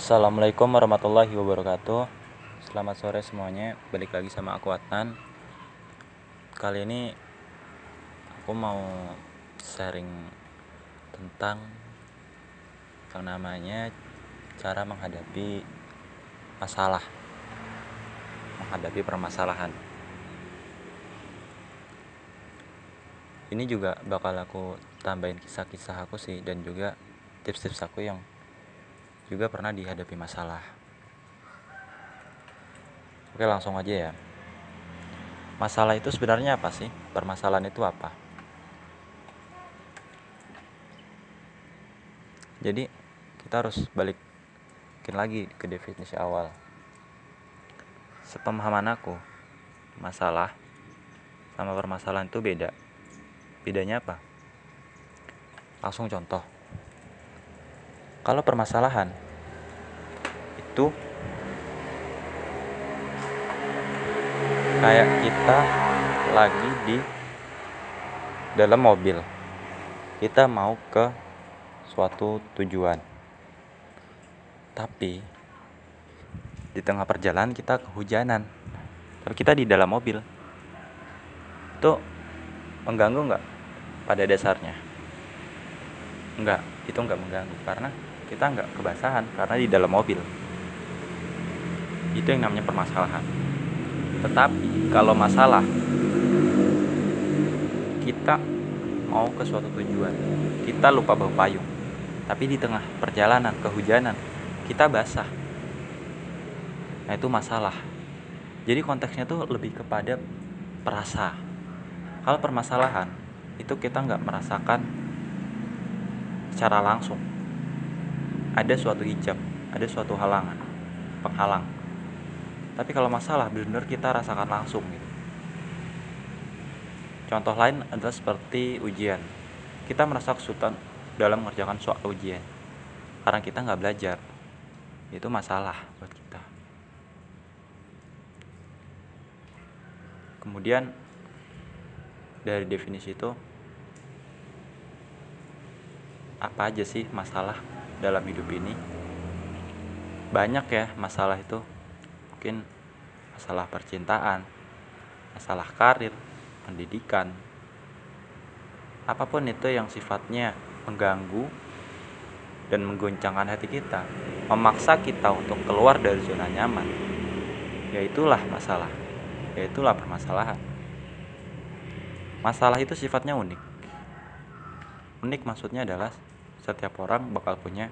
Assalamualaikum warahmatullahi wabarakatuh. Selamat sore semuanya. Balik lagi sama aku Adnan. Kali ini Aku mau sharing Tentang Yang namanya Cara menghadapi Masalah Menghadapi permasalahan. Ini juga bakal aku tambahin kisah-kisah aku sih Dan juga tips-tips aku yang juga pernah dihadapi masalah. Oke, langsung aja ya. Masalah itu sebenarnya apa sih? Permasalahan itu apa? Jadi, kita harus balikin lagi ke definisi awal. Sepemahaman aku, masalah sama permasalahan itu beda. Bedanya apa? Langsung contoh kalau permasalahan itu kayak kita lagi di dalam mobil. Kita mau ke suatu tujuan. Tapi di tengah perjalanan kita kehujanan. Tapi kita di dalam mobil. Itu mengganggu nggak pada dasarnya? Enggak itu nggak mengganggu. Karena kita nggak kebasahan karena di dalam mobil. Itu yang namanya permasalahan. Tetapi kalau masalah kita mau ke suatu tujuan kita lupa bawa payung. Tapi di tengah perjalanan kehujanan kita basah. Nah itu masalah. Jadi konteksnya tuh lebih kepada perasa. Kalau permasalahan itu kita nggak merasakan secara langsung ada suatu hijab ada suatu halangan penghalang. Tapi kalau masalah benar-benar kita rasakan langsung gitu. Contoh lain adalah seperti ujian. Kita merasa kesulitan dalam mengerjakan soal ujian. Karena kita nggak belajar. Itu masalah buat kita. Kemudian dari definisi itu apa aja sih masalah dalam hidup ini. Banyak ya masalah itu. Mungkin masalah percintaan masalah karir pendidikan. Apa pun itu yang sifatnya mengganggu dan menggoncangkan hati kita memaksa kita untuk keluar dari zona nyaman yaitulah masalah yaitulah permasalahan. Masalah itu sifatnya unik. Unik maksudnya adalah setiap orang bakal punya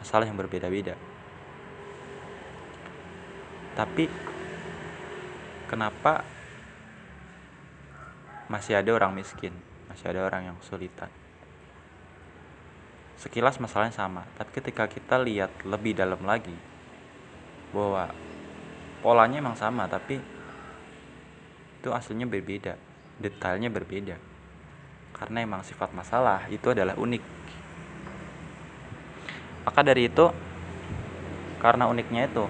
masalah yang berbeda-beda. Tapi kenapa masih ada orang miskin? Masih ada orang yang kesulitan? Sekilas masalahnya sama tapi ketika kita lihat lebih dalam lagi bahwa polanya emang sama tapi itu aslinya berbeda detailnya berbeda. Karena emang sifat masalah itu adalah unik maka dari itu, karena uniknya itu,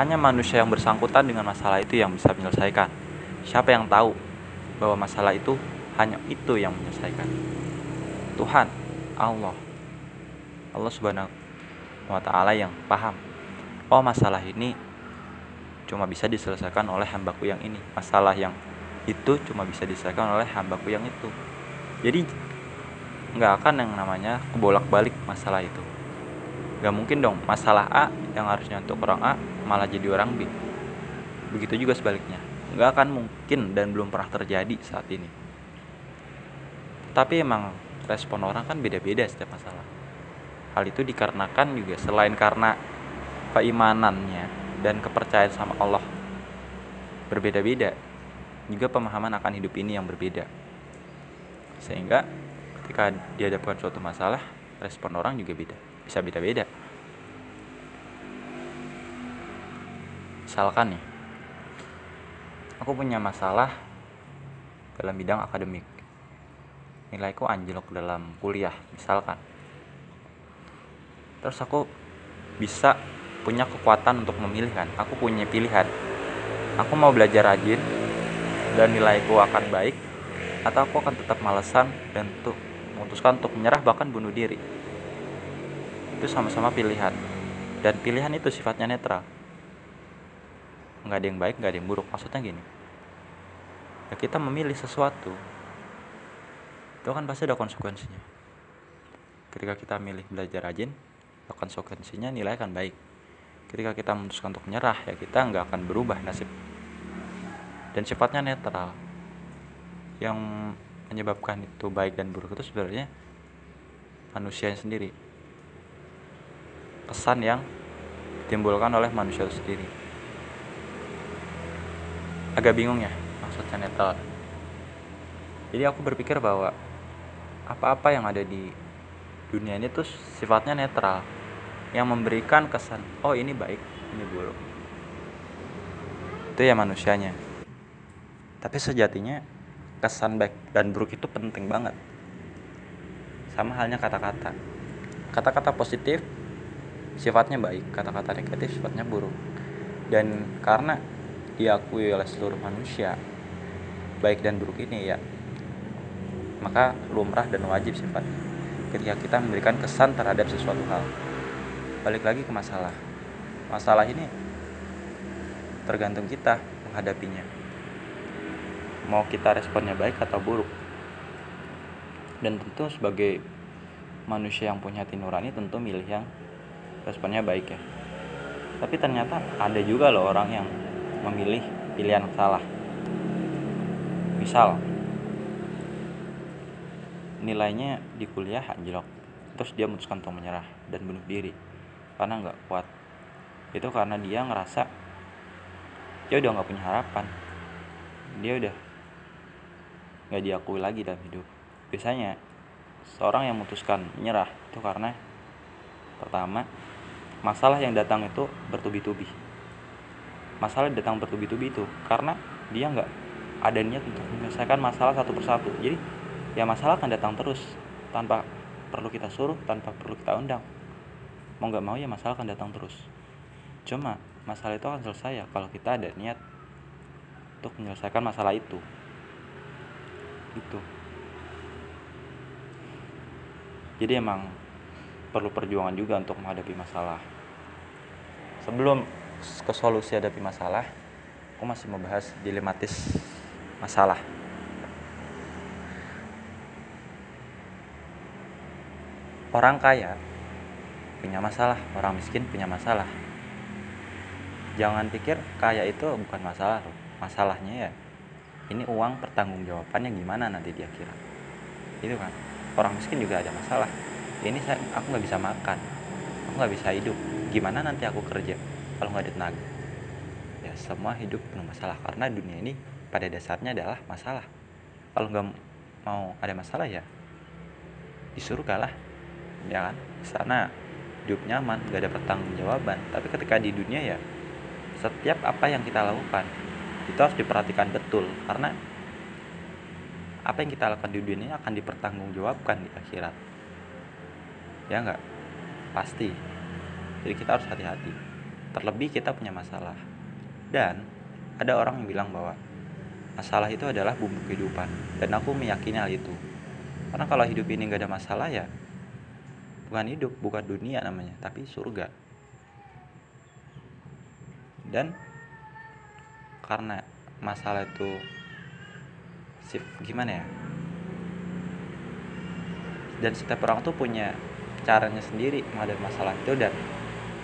hanya manusia yang bersangkutan dengan masalah itu yang bisa menyelesaikan. Siapa yang tahu bahwa masalah itu hanya itu yang menyelesaikan? Tuhan, Allah. Allah Subhanahu wa taala yang paham. Oh, masalah ini cuma bisa diselesaikan oleh hambaku yang ini. Masalah yang itu cuma bisa diselesaikan oleh hambaku yang itu. Jadi nggak akan yang namanya kebolak-balik masalah itu Gak mungkin dong masalah A yang harusnya untuk orang A malah jadi orang B. Begitu juga sebaliknya. Gak akan mungkin dan belum pernah terjadi saat ini. Tapi emang respon orang kan beda-beda setiap masalah. Hal itu dikarenakan juga selain karena keimanannya dan kepercayaan sama Allah berbeda-beda, juga pemahaman akan hidup ini yang berbeda. Sehingga ketika dihadapkan suatu masalah, respon orang juga beda bisa beda-beda. Misalkan nih aku punya masalah dalam bidang akademik. Nilaiku anjlok dalam kuliah misalkan. Terus aku bisa punya kekuatan untuk memilih kan? Aku punya pilihan. Aku mau belajar rajin dan nilaiku akan baik atau aku akan tetap malesan dan tuh memutuskan untuk menyerah bahkan bunuh diri itu sama-sama pilihan. Dan pilihan itu sifatnya netral. Nggak ada yang baik nggak ada yang buruk. Maksudnya gini. Ya kita memilih sesuatu itu kan pasti ada konsekuensinya. Ketika kita milih belajar rajin ya konsekuensinya nilai akan baik. Ketika kita memutuskan untuk menyerah ya kita nggak akan berubah nasib. Dan sifatnya netral. Yang menyebabkan itu baik dan buruk itu sebenarnya manusia sendiri kesan yang ditimbulkan oleh manusia itu sendiri. Agak bingung ya maksudnya netral. Jadi aku berpikir bahwa apa-apa yang ada di dunia ini tuh sifatnya netral yang memberikan kesan oh ini baik ini buruk. Itu ya manusianya. Tapi sejatinya kesan baik dan buruk itu penting banget. Sama halnya kata-kata. Kata-kata positif sifatnya baik kata-kata negatif sifatnya buruk. Dan karena diakui oleh seluruh manusia baik dan buruk ini ya maka lumrah dan wajib sifatnya. Ketika kita memberikan kesan terhadap sesuatu hal balik lagi ke masalah. Masalah ini tergantung kita menghadapinya. Mau kita responnya baik atau buruk. Dan tentu sebagai manusia yang punya hati nurani tentu milih yang responnya baik ya. Tapi ternyata ada juga loh orang yang memilih pilihan salah. Misal nilainya di kuliah anjlok terus dia memutuskan untuk menyerah dan bunuh diri. Karena nggak kuat. Itu karena dia ngerasa dia udah nggak punya harapan. Dia udah nggak diakui lagi dalam hidup. Biasanya seorang yang memutuskan menyerah itu karena pertama masalah yang datang itu bertubi-tubi. Masalah datang bertubi-tubi itu karena dia nggak ada niat untuk menyelesaikan masalah satu persatu. Jadi ya masalah akan datang terus tanpa perlu kita suruh tanpa perlu kita undang. Mau nggak mau ya masalah akan datang terus. Cuma masalah itu akan selesai ya kalau kita ada niat untuk menyelesaikan masalah itu. Itu jadi emang perlu perjuangan juga untuk menghadapi masalah sebelum ke solusi hadapi masalah aku masih membahas dilematis masalah. Orang kaya punya masalah orang miskin punya masalah. Jangan pikir kaya itu bukan masalah masalahnya ya ini uang pertanggungjawabannya gimana nanti di akhirat itu kan? Orang miskin juga ada masalah. Ini saya aku nggak bisa makan aku nggak bisa hidup gimana nanti aku kerja kalau nggak ada tenaga? Ya semua hidup penuh masalah karena dunia ini pada dasarnya adalah masalah. Kalau nggak mau ada masalah ya di surga lah ya kan? Sana hidup nyaman nggak ada pertanggungjawaban tapi ketika di dunia ya setiap apa yang kita lakukan itu harus diperhatikan betul. Karena apa yang kita lakukan di dunia ini akan dipertanggungjawabkan di akhirat. Ya enggak pasti jadi kita harus hati-hati. Terlebih kita punya masalah. Dan ada orang yang bilang bahwa masalah itu adalah bumbu kehidupan. Dan aku meyakini hal itu. Karena kalau hidup ini nggak ada masalah ya bukan hidup bukan dunia namanya tapi surga. Dan karena masalah itu sif gimana ya? Dan setiap orang tuh punya caranya sendiri menghadapi masalah itu dan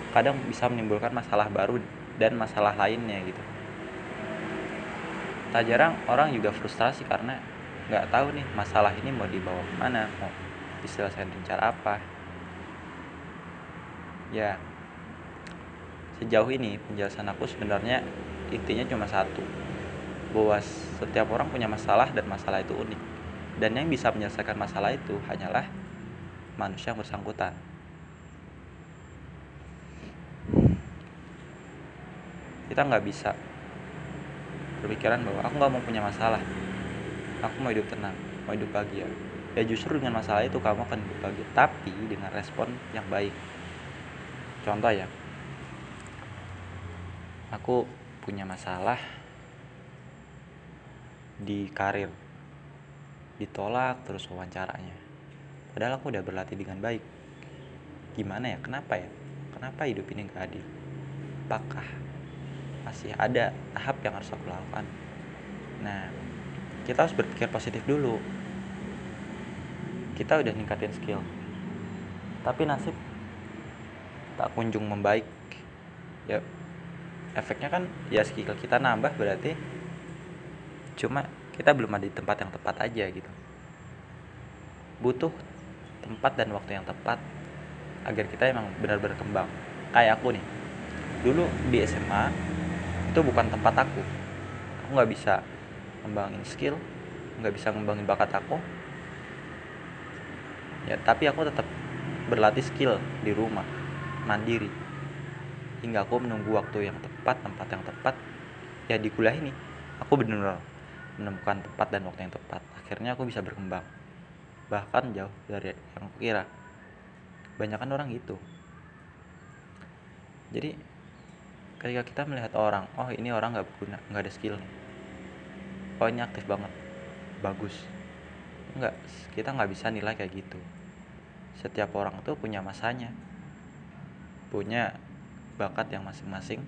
kadang bisa menimbulkan masalah baru dan masalah lainnya gitu. Tak jarang orang juga frustrasi karena nggak tahu nih masalah ini mau dibawa ke mana mau diselesaikan dengan cara apa. Ya sejauh ini penjelasan aku sebenarnya intinya cuma satu bahwa setiap orang punya masalah dan masalah itu unik. Dan yang bisa menyelesaikan masalah itu hanyalah manusia yang bersangkutan kita nggak bisa berpikiran bahwa aku nggak mau punya masalah. Aku mau hidup tenang mau hidup bahagia. Ya justru dengan masalah itu kamu akan hidup bahagia tapi dengan respon yang baik. Contoh ya aku punya masalah di karir. Ditolak terus wawancaranya. Padahal aku udah berlatih dengan baik. Gimana ya? Kenapa ya? Kenapa hidup ini gak adil? Apakah masih ada tahap yang harus aku lakukan. Nah kita harus berpikir positif dulu. Kita udah ningkatin skill. Tapi nasib tak kunjung membaik. Ya efeknya kan ya skill kita nambah berarti cuma kita belum ada di tempat yang tepat aja gitu. Butuh tempat dan waktu yang tepat agar kita emang benar-benar kembang. Kayak aku nih dulu di SMA itu bukan tempat aku. Aku nggak bisa ngembangin skill nggak bisa ngembangin bakat aku. Ya tapi aku tetap berlatih skill di rumah mandiri. Hingga aku menunggu waktu yang tepat tempat yang tepat. Ya di kuliah ini aku benar-benar menemukan tempat dan waktu yang tepat. Akhirnya aku bisa berkembang. Bahkan jauh dari yang aku kira. Banyak kan orang gitu. Jadi ketika kita melihat orang oh ini orang nggak berguna nggak ada skill oh ini aktif banget. Bagus. Nggak kita nggak bisa nilai kayak gitu. Setiap orang tuh punya masanya. Punya bakat yang masing-masing.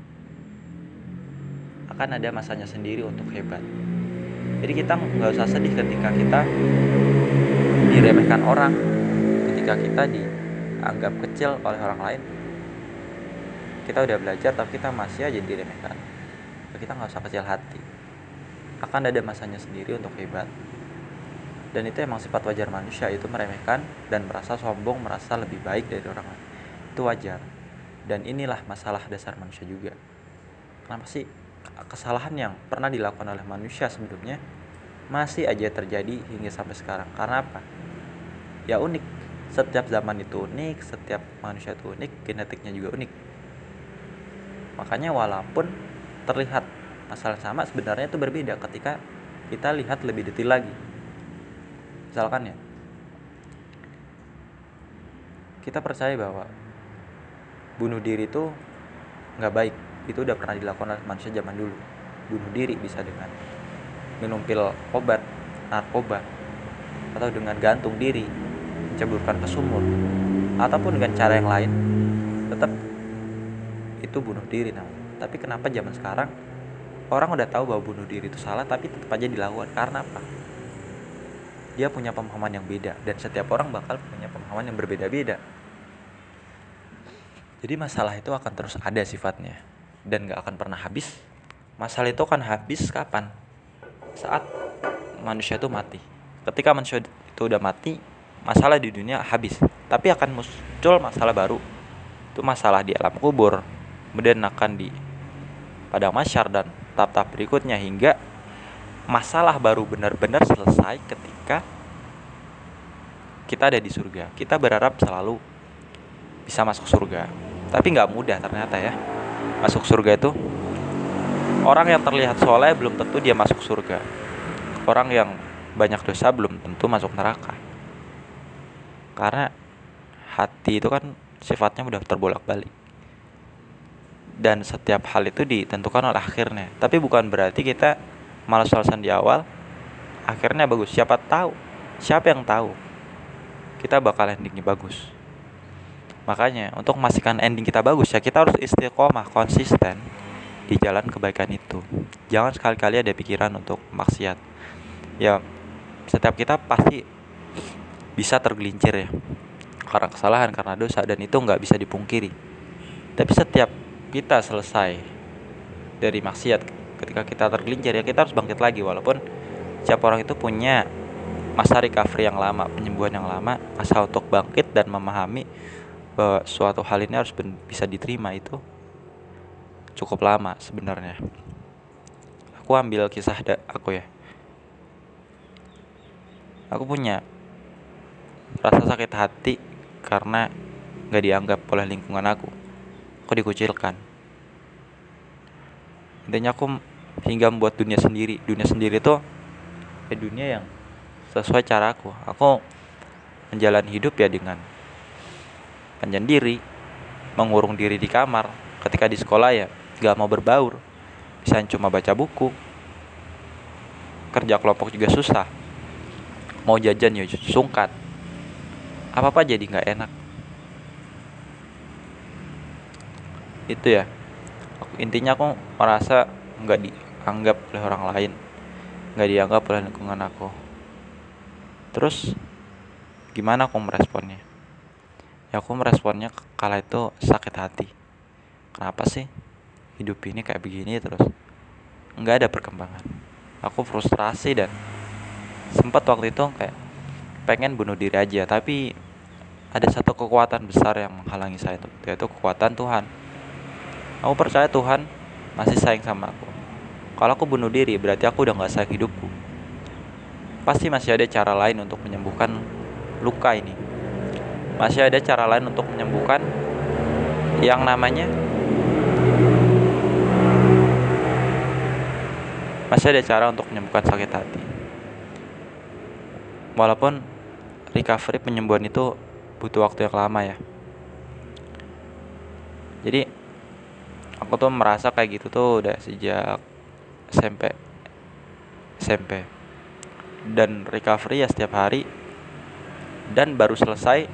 Akan ada masanya sendiri untuk hebat. Jadi kita nggak usah sedih ketika kita diremehkan orang. Ketika kita dianggap kecil oleh orang lain kita udah belajar tapi kita masih aja diremehkan. Kita nggak usah kecil hati. Akan ada masanya sendiri untuk hebat. Dan itu emang sifat wajar manusia itu meremehkan dan merasa sombong merasa lebih baik dari orang lain. Itu wajar. Dan inilah masalah dasar manusia juga. Kenapa sih kesalahan yang pernah dilakukan oleh manusia sebelumnya masih aja terjadi hingga sampai sekarang? Karena apa? Ya unik. Setiap zaman itu unik setiap manusia itu unik genetiknya juga unik makanya walaupun terlihat masalah sama sebenarnya itu berbeda ketika kita lihat lebih detail lagi. Misalkan ya kita percaya bahwa bunuh diri itu nggak baik. Itu udah pernah dilakukan oleh manusia zaman dulu. Bunuh diri bisa dengan minum pil obat narkoba atau dengan gantung diri menceburkan ke sumur ataupun dengan cara yang lain itu bunuh diri namanya. Tapi kenapa zaman sekarang orang udah tahu bahwa bunuh diri itu salah tapi tetap aja dilakukan? Karena apa? Dia punya pemahaman yang beda dan setiap orang bakal punya pemahaman yang berbeda-beda. Jadi masalah itu akan terus ada sifatnya dan gak akan pernah habis. Masalah itu akan habis kapan? Saat manusia itu mati. Ketika manusia itu udah mati masalah di dunia habis. Tapi akan muncul masalah baru. Itu masalah di alam kubur kemudian akan di pada masyar dan tahap-tahap berikutnya hingga masalah baru benar-benar selesai ketika kita ada di surga. Kita berharap selalu bisa masuk surga. Tapi nggak mudah ternyata ya. Masuk surga itu orang yang terlihat soleh belum tentu dia masuk surga. Orang yang banyak dosa belum tentu masuk neraka. Karena hati itu kan sifatnya mudah terbolak-balik. Dan setiap hal itu ditentukan oleh akhirnya. Tapi bukan berarti kita malas-malasan di awal akhirnya bagus. Siapa tahu siapa yang tahu kita bakal endingnya bagus. Makanya untuk memastikan ending kita bagus ya kita harus istiqomah konsisten di jalan kebaikan itu. Jangan sekali-kali ada pikiran untuk maksiat. Ya setiap kita pasti bisa tergelincir ya. Karena kesalahan karena dosa dan itu nggak bisa dipungkiri. Tapi setiap kita selesai dari maksiat. Ketika kita tergelincir ya kita harus bangkit lagi. Walaupun setiap orang itu punya masa recovery yang lama penyembuhan yang lama masa untuk bangkit dan memahami bahwa suatu hal ini harus bisa diterima itu cukup lama sebenarnya. Aku ambil kisah da aku ya. Aku punya rasa sakit hati karena nggak dianggap oleh lingkungan aku aku dikucilkan. Intinya aku hingga membuat dunia sendiri. Dunia sendiri itu ya dunia yang sesuai cara aku. Menjalani hidup ya dengan penyendiri mengurung diri di kamar. Ketika di sekolah ya gak mau berbaur. Bisa cuma baca buku. Kerja kelompok juga susah. Mau jajan ya sungkat apa apa jadi nggak enak itu ya. Aku, intinya aku merasa nggak dianggap oleh orang lain. Nggak dianggap oleh lingkungan aku. Terus gimana aku meresponnya? Ya aku meresponnya kala itu sakit hati. Kenapa sih hidup ini kayak begini terus? Nggak ada perkembangan. Aku frustrasi dan sempat waktu itu kayak pengen bunuh diri aja tapi ada satu kekuatan besar yang menghalangi saya itu yaitu kekuatan Tuhan aku percaya Tuhan masih sayang sama aku. Kalau aku bunuh diri berarti aku udah nggak sayang hidupku. Pasti masih ada cara lain untuk menyembuhkan luka ini. Masih ada cara lain untuk menyembuhkan yang namanya masih ada cara untuk menyembuhkan sakit hati. Walaupun recovery penyembuhan itu butuh waktu yang lama ya. Jadi aku tuh merasa kayak gitu tuh udah sejak SMP SMP dan recovery ya setiap hari. Dan baru selesai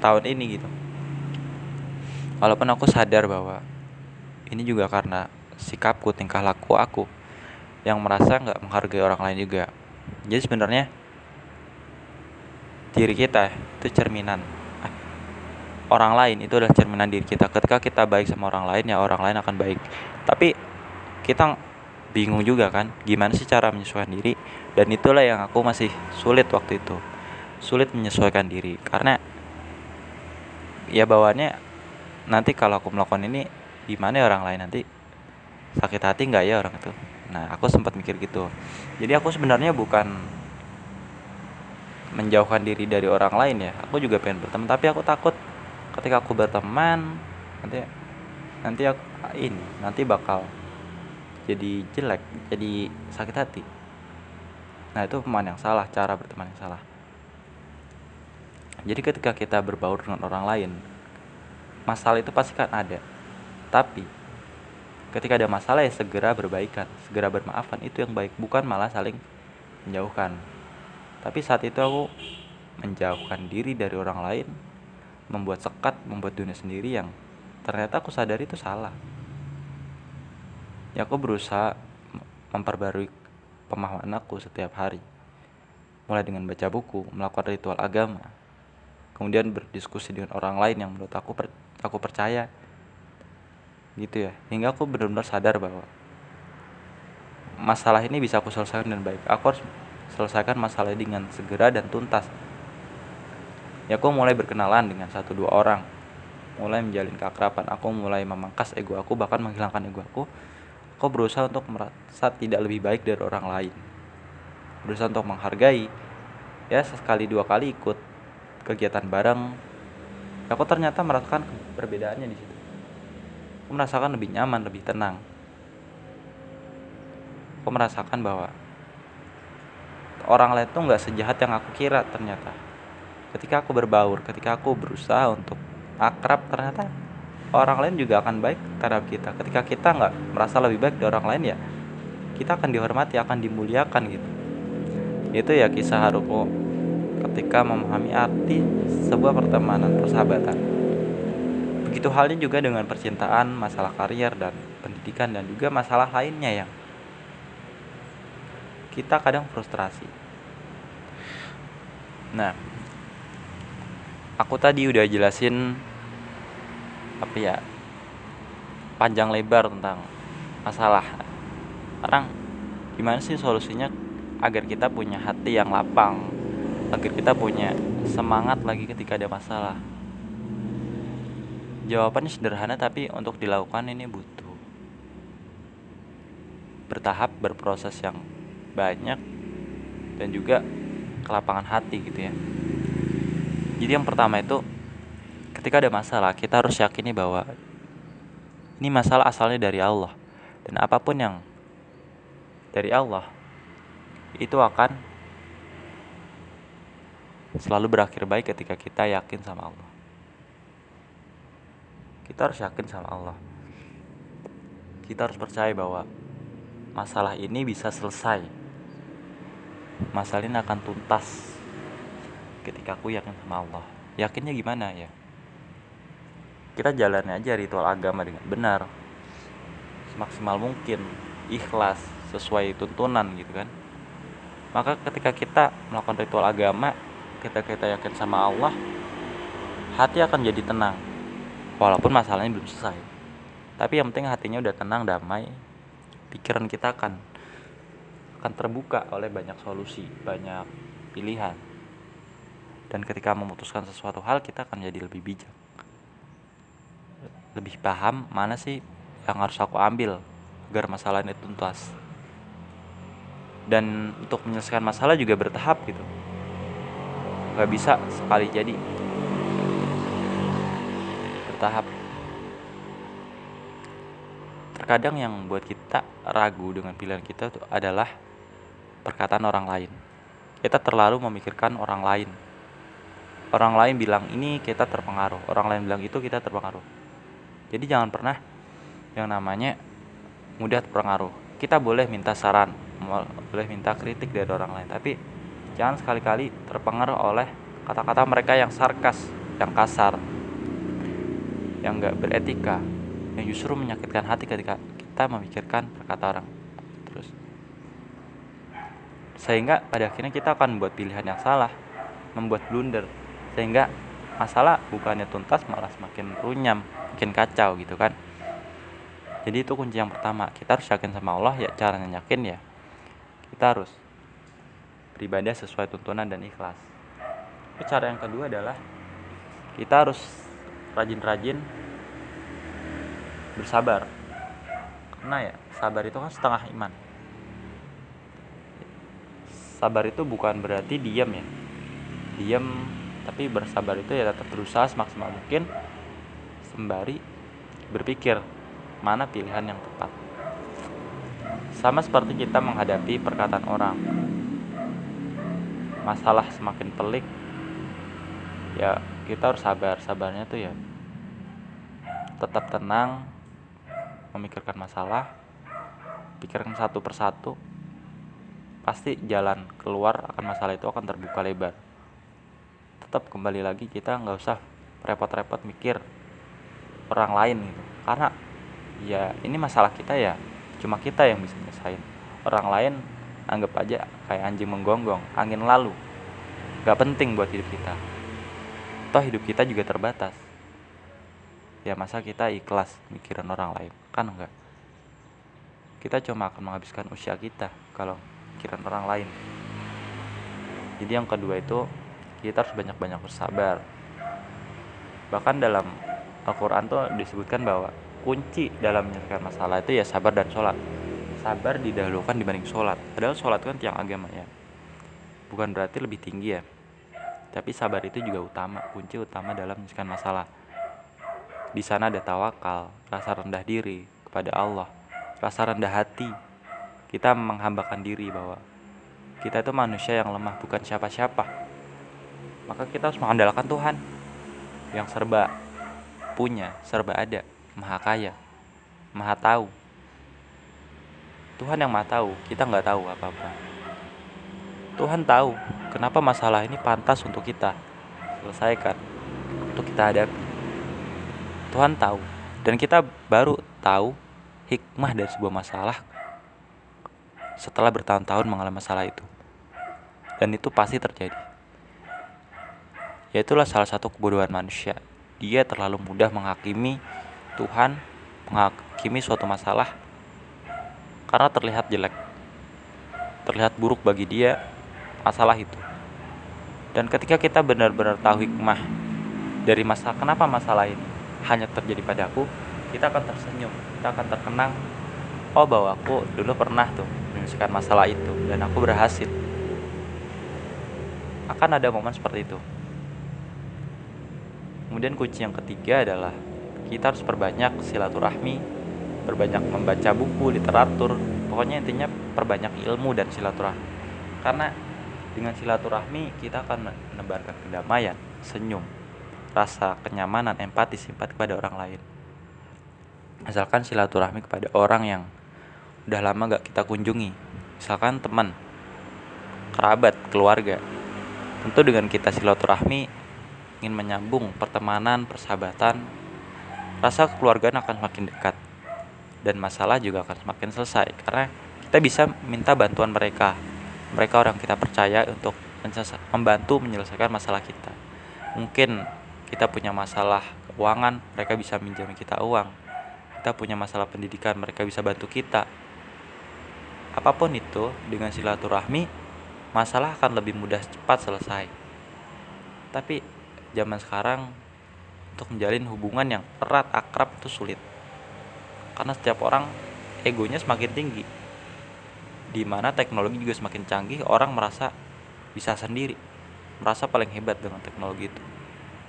tahun ini gitu. Walaupun aku sadar bahwa ini juga karena sikapku tingkah laku aku yang merasa nggak menghargai orang lain juga. Jadi sebenarnya diri kita itu cerminan orang lain. Itu adalah cerminan diri kita. Ketika kita baik sama orang lain ya orang lain akan baik. Tapi kita bingung juga kan gimana sih cara menyesuaikan diri? Dan itulah yang aku masih sulit waktu itu. Sulit menyesuaikan diri. Karena ya bawaannya nanti kalau aku melakukan ini gimana ya orang lain? Nanti sakit hati nggak ya orang itu? Nah aku sempat mikir gitu. Jadi aku sebenarnya bukan menjauhkan diri dari orang lain ya. Aku juga pengen berteman tapi aku takut ketika aku berteman nanti nanti aku ini nanti bakal jadi jelek jadi sakit hati. Nah itu teman yang salah cara berteman yang salah. Jadi ketika kita berbaur dengan orang lain masalah itu pasti kan ada. Tapi ketika ada masalah ya segera berbaikan segera bermaafan itu yang baik bukan malah saling menjauhkan. Tapi saat itu aku menjauhkan diri dari orang lain membuat sekat membuat dunia sendiri yang ternyata aku sadari itu salah. Ya aku berusaha memperbarui pemahaman aku setiap hari. Mulai dengan baca buku melakukan ritual agama kemudian berdiskusi dengan orang lain yang menurut aku per, aku percaya. Gitu ya hingga aku benar-benar sadar bahwa masalah ini bisa aku selesaikan dengan baik. Aku harus selesaikan masalah dengan segera dan tuntas. Ya aku mulai berkenalan dengan satu dua orang, mulai menjalin keakraban. Aku mulai memangkas ego aku, bahkan menghilangkan ego aku. Aku berusaha untuk merasa tidak lebih baik dari orang lain. Berusaha untuk menghargai. Ya sekali dua kali ikut kegiatan bareng. Aku ternyata merasakan perbedaannya di situ. Aku merasakan lebih nyaman, lebih tenang. Aku merasakan bahwa orang lain tuh nggak sejahat yang aku kira ternyata ketika aku berbaur ketika aku berusaha untuk akrab ternyata orang lain juga akan baik terhadap kita. Ketika kita nggak merasa lebih baik dari orang lain ya kita akan dihormati akan dimuliakan gitu. Itu ya kisah haruku ketika memahami arti sebuah pertemanan persahabatan. Begitu halnya juga dengan percintaan masalah karier dan pendidikan dan juga masalah lainnya yang kita kadang frustrasi. Nah, aku tadi udah jelasin apa ya panjang lebar tentang masalah. Sekarang gimana sih solusinya agar kita punya hati yang lapang, agar kita punya semangat lagi ketika ada masalah? Jawabannya sederhana tapi untuk dilakukan ini butuh bertahap berproses yang banyak dan juga kelapangan hati gitu ya jadi yang pertama itu ketika ada masalah kita harus yakini bahwa ini masalah asalnya dari Allah. Dan apa pun yang dari Allah itu akan selalu berakhir baik ketika kita yakin sama Allah. Kita harus yakin sama Allah. Kita harus percaya bahwa masalah ini bisa selesai. Masalah ini akan tuntas ketika aku yakin sama Allah. Yakinnya gimana ya? Kita jalani aja ritual agama dengan benar. Semaksimal mungkin ikhlas sesuai tuntunan gitu kan? Maka ketika kita melakukan ritual agama kita kita yakin sama Allah hati akan jadi tenang. Walaupun masalahnya belum selesai. Tapi yang penting hatinya udah tenang damai. Pikiran kita akan akan terbuka oleh banyak solusi banyak pilihan dan ketika memutuskan sesuatu hal kita akan jadi lebih bijak. Lebih paham mana sih yang harus aku ambil agar masalah ini tuntas. Dan untuk menyelesaikan masalah juga bertahap gitu. Nggak bisa sekali jadi. Bertahap. Terkadang yang buat kita ragu dengan pilihan kita adalah perkataan orang lain. Kita terlalu memikirkan orang lain orang lain bilang ini kita terpengaruh. Orang lain bilang itu kita terpengaruh. Jadi jangan pernah yang namanya mudah terpengaruh. Kita boleh minta saran boleh minta kritik dari orang lain tapi jangan sekali-kali terpengaruh oleh kata-kata mereka yang sarkas yang kasar yang gak beretika yang justru menyakitkan hati ketika kita memikirkan perkata orang. Terus sehingga pada akhirnya kita akan membuat pilihan yang salah membuat blunder sehingga masalah bukannya tuntas malah semakin runyam makin kacau gitu kan. Jadi itu kunci yang pertama. Kita harus yakin sama Allah ya caranya yakin ya. Kita harus beribadah sesuai tuntunan dan ikhlas. Itu cara yang kedua adalah kita harus rajin-rajin bersabar. Karena ya sabar itu kan setengah iman. Sabar itu bukan berarti diam ya. Diam tapi bersabar itu ya tetap berusaha semaksimal mungkin sembari berpikir mana pilihan yang tepat. Sama seperti kita menghadapi perkataan orang. Masalah semakin pelik, ya kita harus sabar. Sabarnya tuh ya tetap tenang, memikirkan masalah, pikirkan satu persatu, pasti jalan keluar akan masalah itu akan terbuka lebar. Tetap kembali lagi kita nggak usah repot-repot mikir orang lain gitu, karena ya ini masalah kita ya cuma kita yang bisa nyelesain. Orang lain anggap aja kayak anjing menggonggong angin lalu. Gak penting buat hidup kita. Toh hidup kita juga terbatas. Ya masa kita ikhlas mikirin orang lain kan enggak kita cuma akan menghabiskan usia kita kalau mikirin orang lain. Jadi yang kedua itu kita harus banyak-banyak bersabar. Bahkan dalam Al-Quran tuh disebutkan bahwa kunci dalam menyelesaikan masalah itu ya sabar dan sholat. Sabar didahulukan dibanding sholat. Padahal sholat kan tiang agama ya. Bukan berarti lebih tinggi ya. Tapi sabar itu juga utama kunci utama dalam menyelesaikan masalah. Di sana ada tawakal rasa rendah diri kepada Allah rasa rendah hati. Kita menghambakan diri bahwa kita itu manusia yang lemah bukan siapa-siapa maka kita harus mengandalkan Tuhan yang serba punya serba ada maha kaya, maha tahu. Tuhan yang maha tahu, kita nggak tahu apa-apa. Tuhan tahu kenapa masalah ini pantas untuk kita selesaikan, untuk kita hadapi. Tuhan tahu, dan kita baru tahu hikmah dari sebuah masalah setelah bertahun-tahun mengalami masalah itu. Dan itu pasti terjadi. Yaitulah salah satu kebodohan manusia. Dia terlalu mudah menghakimi Tuhan menghakimi suatu masalah karena terlihat jelek, terlihat buruk bagi dia masalah itu. Dan ketika kita benar-benar tahu hikmah dari masalah kenapa masalah ini hanya terjadi padaku, kita akan tersenyum, kita akan terkenang. Oh bahwa aku dulu pernah tuh menyelesaikan masalah itu dan aku berhasil. Akan ada momen seperti itu. Kemudian kunci yang ketiga adalah kita harus perbanyak silaturahmi perbanyak membaca buku literatur. Pokoknya intinya perbanyak ilmu dan silaturahmi. Karena dengan silaturahmi kita akan menebarkan kedamaian senyum rasa kenyamanan empati simpati kepada orang lain. Asalkan silaturahmi kepada orang yang udah lama gak kita kunjungi. Misalkan teman kerabat keluarga. Tentu dengan kita silaturahmi ingin menyambung pertemanan persahabatan rasa kekeluargaan akan semakin dekat. Dan masalah juga akan semakin selesai karena kita bisa minta bantuan mereka. Mereka orang kita percaya untuk membantu menyelesaikan masalah kita. Mungkin kita punya masalah keuangan mereka bisa minjam kita uang. Kita punya masalah pendidikan mereka bisa bantu kita. Apa pun itu dengan silaturahmi masalah akan lebih mudah cepat selesai. Tapi zaman sekarang untuk menjalin hubungan yang erat akrab itu sulit. Karena setiap orang egonya semakin tinggi. Di mana teknologi juga semakin canggih orang merasa bisa sendiri. Merasa paling hebat dengan teknologi itu.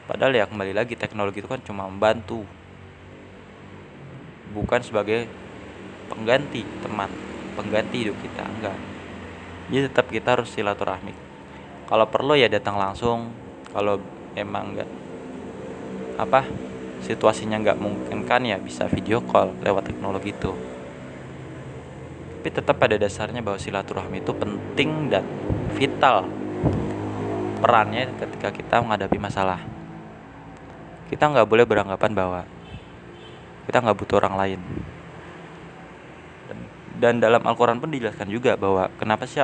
Padahal ya kembali lagi teknologi itu kan cuma membantu. Bukan sebagai pengganti teman pengganti hidup kita enggak. Jadi tetap kita harus silaturahmi. Kalau perlu ya datang langsung. Kalau emang enggak apa situasinya nggak mungkin kan ya bisa video call lewat teknologi itu. Tapi tetap pada dasarnya bahwa silaturahmi itu penting dan vital perannya ketika kita menghadapi masalah. Kita nggak boleh beranggapan bahwa kita nggak butuh orang lain. Dan dalam Al-Quran pun dijelaskan juga bahwa kenapa sih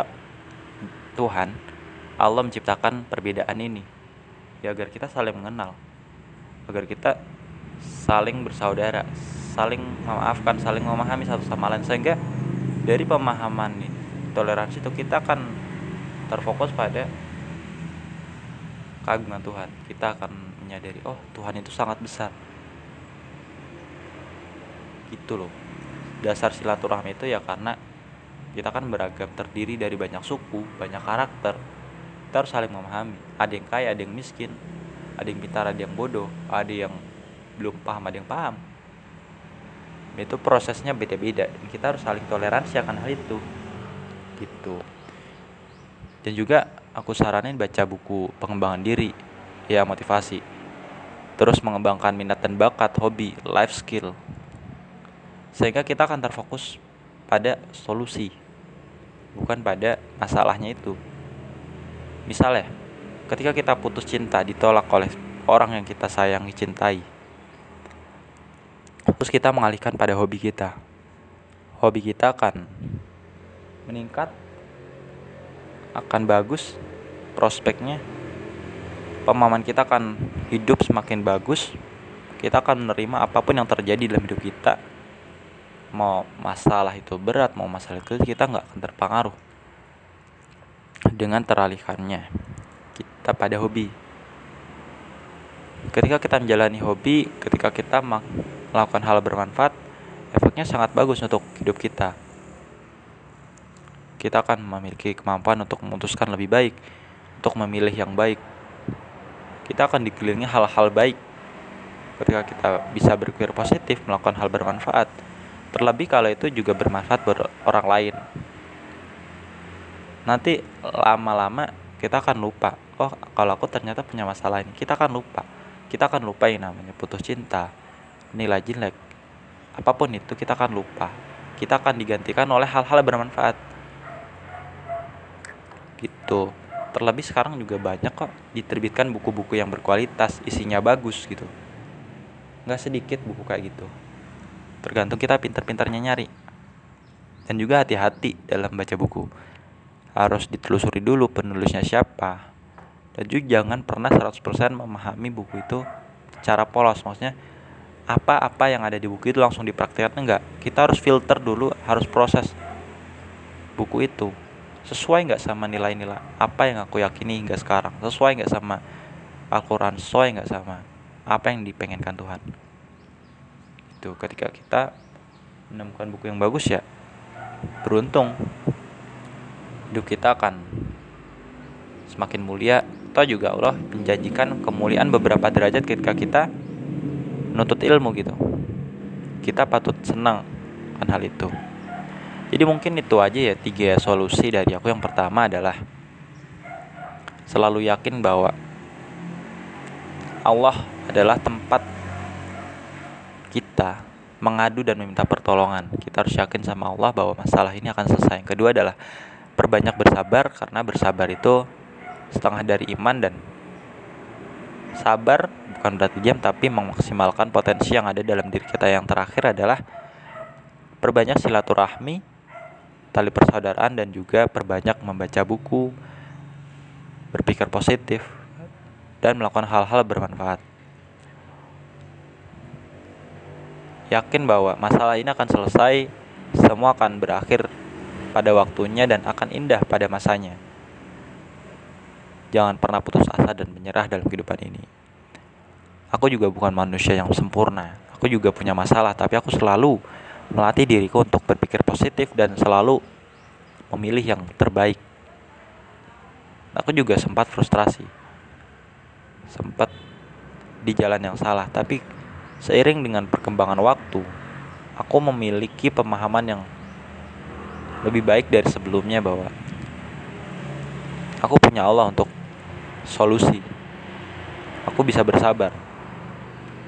Tuhan Allah menciptakan perbedaan ini ya agar kita saling mengenal. Agar kita saling bersaudara saling memaafkan saling memahami satu sama lain. Sehingga dari pemahaman toleransi itu kita akan terfokus pada keagungan Tuhan. Kita akan menyadari oh Tuhan itu sangat besar. Gitu loh. Dasar silaturahmi itu ya karena kita kan beragam terdiri dari banyak suku banyak karakter kita harus saling memahami. Ada yang kaya ada yang miskin. Ada yang pintar ada yang bodoh. Ada yang belum paham ada yang paham. Itu prosesnya beda-beda. Dan kita harus saling toleransi akan hal itu. Gitu. Dan juga aku saranin baca buku pengembangan diri ya motivasi. Terus mengembangkan minat dan bakat hobi life skill. Sehingga kita akan terfokus pada solusi bukan pada masalahnya itu misalnya ketika kita putus cinta ditolak oleh orang yang kita sayangi cintai terus kita mengalihkan pada hobi kita. Hobi kita akan meningkat akan bagus prospeknya pemahaman kita akan hidup semakin bagus kita akan menerima apa pun yang terjadi dalam hidup kita. Mau masalah itu berat mau masalah itu kita nggak akan terpengaruh dengan teralihkannya kita pada hobi. Ketika kita menjalani hobi, ketika kita melakukan hal bermanfaat, efeknya sangat bagus untuk hidup kita. Kita akan memiliki kemampuan untuk memutuskan lebih baik, untuk memilih yang baik. Kita akan dikelilingi hal-hal baik. Ketika kita bisa berpikir positif, melakukan hal bermanfaat, terlebih kalau itu juga bermanfaat buat orang lain. Nanti lama-lama kita akan lupa oh kalau aku ternyata punya masalah ini. Kita akan lupa. Kita akan lupa yang namanya putus cinta. Nilai jelek apa pun itu kita akan lupa. Kita akan digantikan oleh hal-hal bermanfaat. Gitu. Terlebih sekarang juga banyak kok diterbitkan buku-buku yang berkualitas isinya bagus gitu. Nggak sedikit buku kayak gitu. Tergantung kita pintar-pintarnya nyari. Dan juga hati-hati dalam baca buku harus ditelusuri dulu penulisnya siapa. Dan juga jangan pernah 100% memahami buku itu secara polos. Maksudnya apa-apa yang ada di buku itu langsung dipraktekkan enggak. Kita harus filter dulu harus proses buku itu. Sesuai nggak sama nilai-nilai apa yang aku yakini hingga sekarang? Sesuai nggak sama Al-Quran? Sesuai nggak sama apa yang dipengenkan Tuhan? Itu ketika kita menemukan buku yang bagus ya beruntung hidup kita akan semakin mulia toh juga Allah menjanjikan kemuliaan beberapa derajat ketika kita menuntut ilmu gitu kita patut senang kan hal itu jadi mungkin itu aja ya tiga solusi dari aku yang pertama adalah selalu yakin bahwa Allah adalah tempat kita mengadu dan meminta pertolongan. Kita harus yakin sama Allah bahwa masalah ini akan selesai. Yang kedua adalah perbanyak bersabar karena bersabar itu setengah dari iman dan Sabar bukan berarti diam tapi memaksimalkan potensi yang ada dalam diri kita. Yang terakhir adalah perbanyak silaturahmi, tali persaudaraan dan juga perbanyak membaca buku, berpikir positif dan melakukan hal-hal bermanfaat. Yakin bahwa masalah ini akan selesai, semua akan berakhir pada waktunya dan akan indah pada masanya. Jangan pernah putus asa dan menyerah dalam kehidupan ini. Aku juga bukan manusia yang sempurna. Aku juga punya masalah, tapi aku selalu melatih diriku untuk berpikir positif dan selalu memilih yang terbaik. Aku juga sempat frustrasi. Sempat di jalan yang salah, tapi seiring dengan perkembangan waktu, aku memiliki pemahaman yang lebih baik dari sebelumnya bahwa aku punya Allah untuk solusi. Aku bisa bersabar.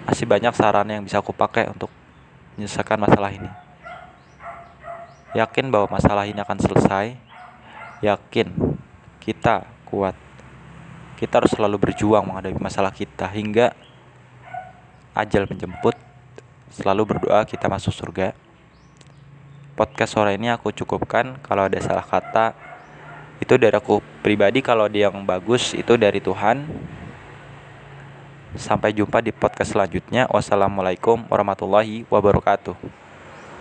Masih banyak saran yang bisa aku pakai untuk menyelesaikan masalah ini. Yakin bahwa masalah ini akan selesai. Yakin kita kuat. Kita harus selalu berjuang menghadapi masalah kita hingga ajal menjemput. Selalu berdoa kita masuk surga. Podcast sore ini aku cukupkan. Kalau ada salah kata, itu dari aku pribadi. Kalau dia yang bagus itu dari Tuhan. Sampai jumpa di podcast selanjutnya. Wassalamualaikum warahmatullahi wabarakatuh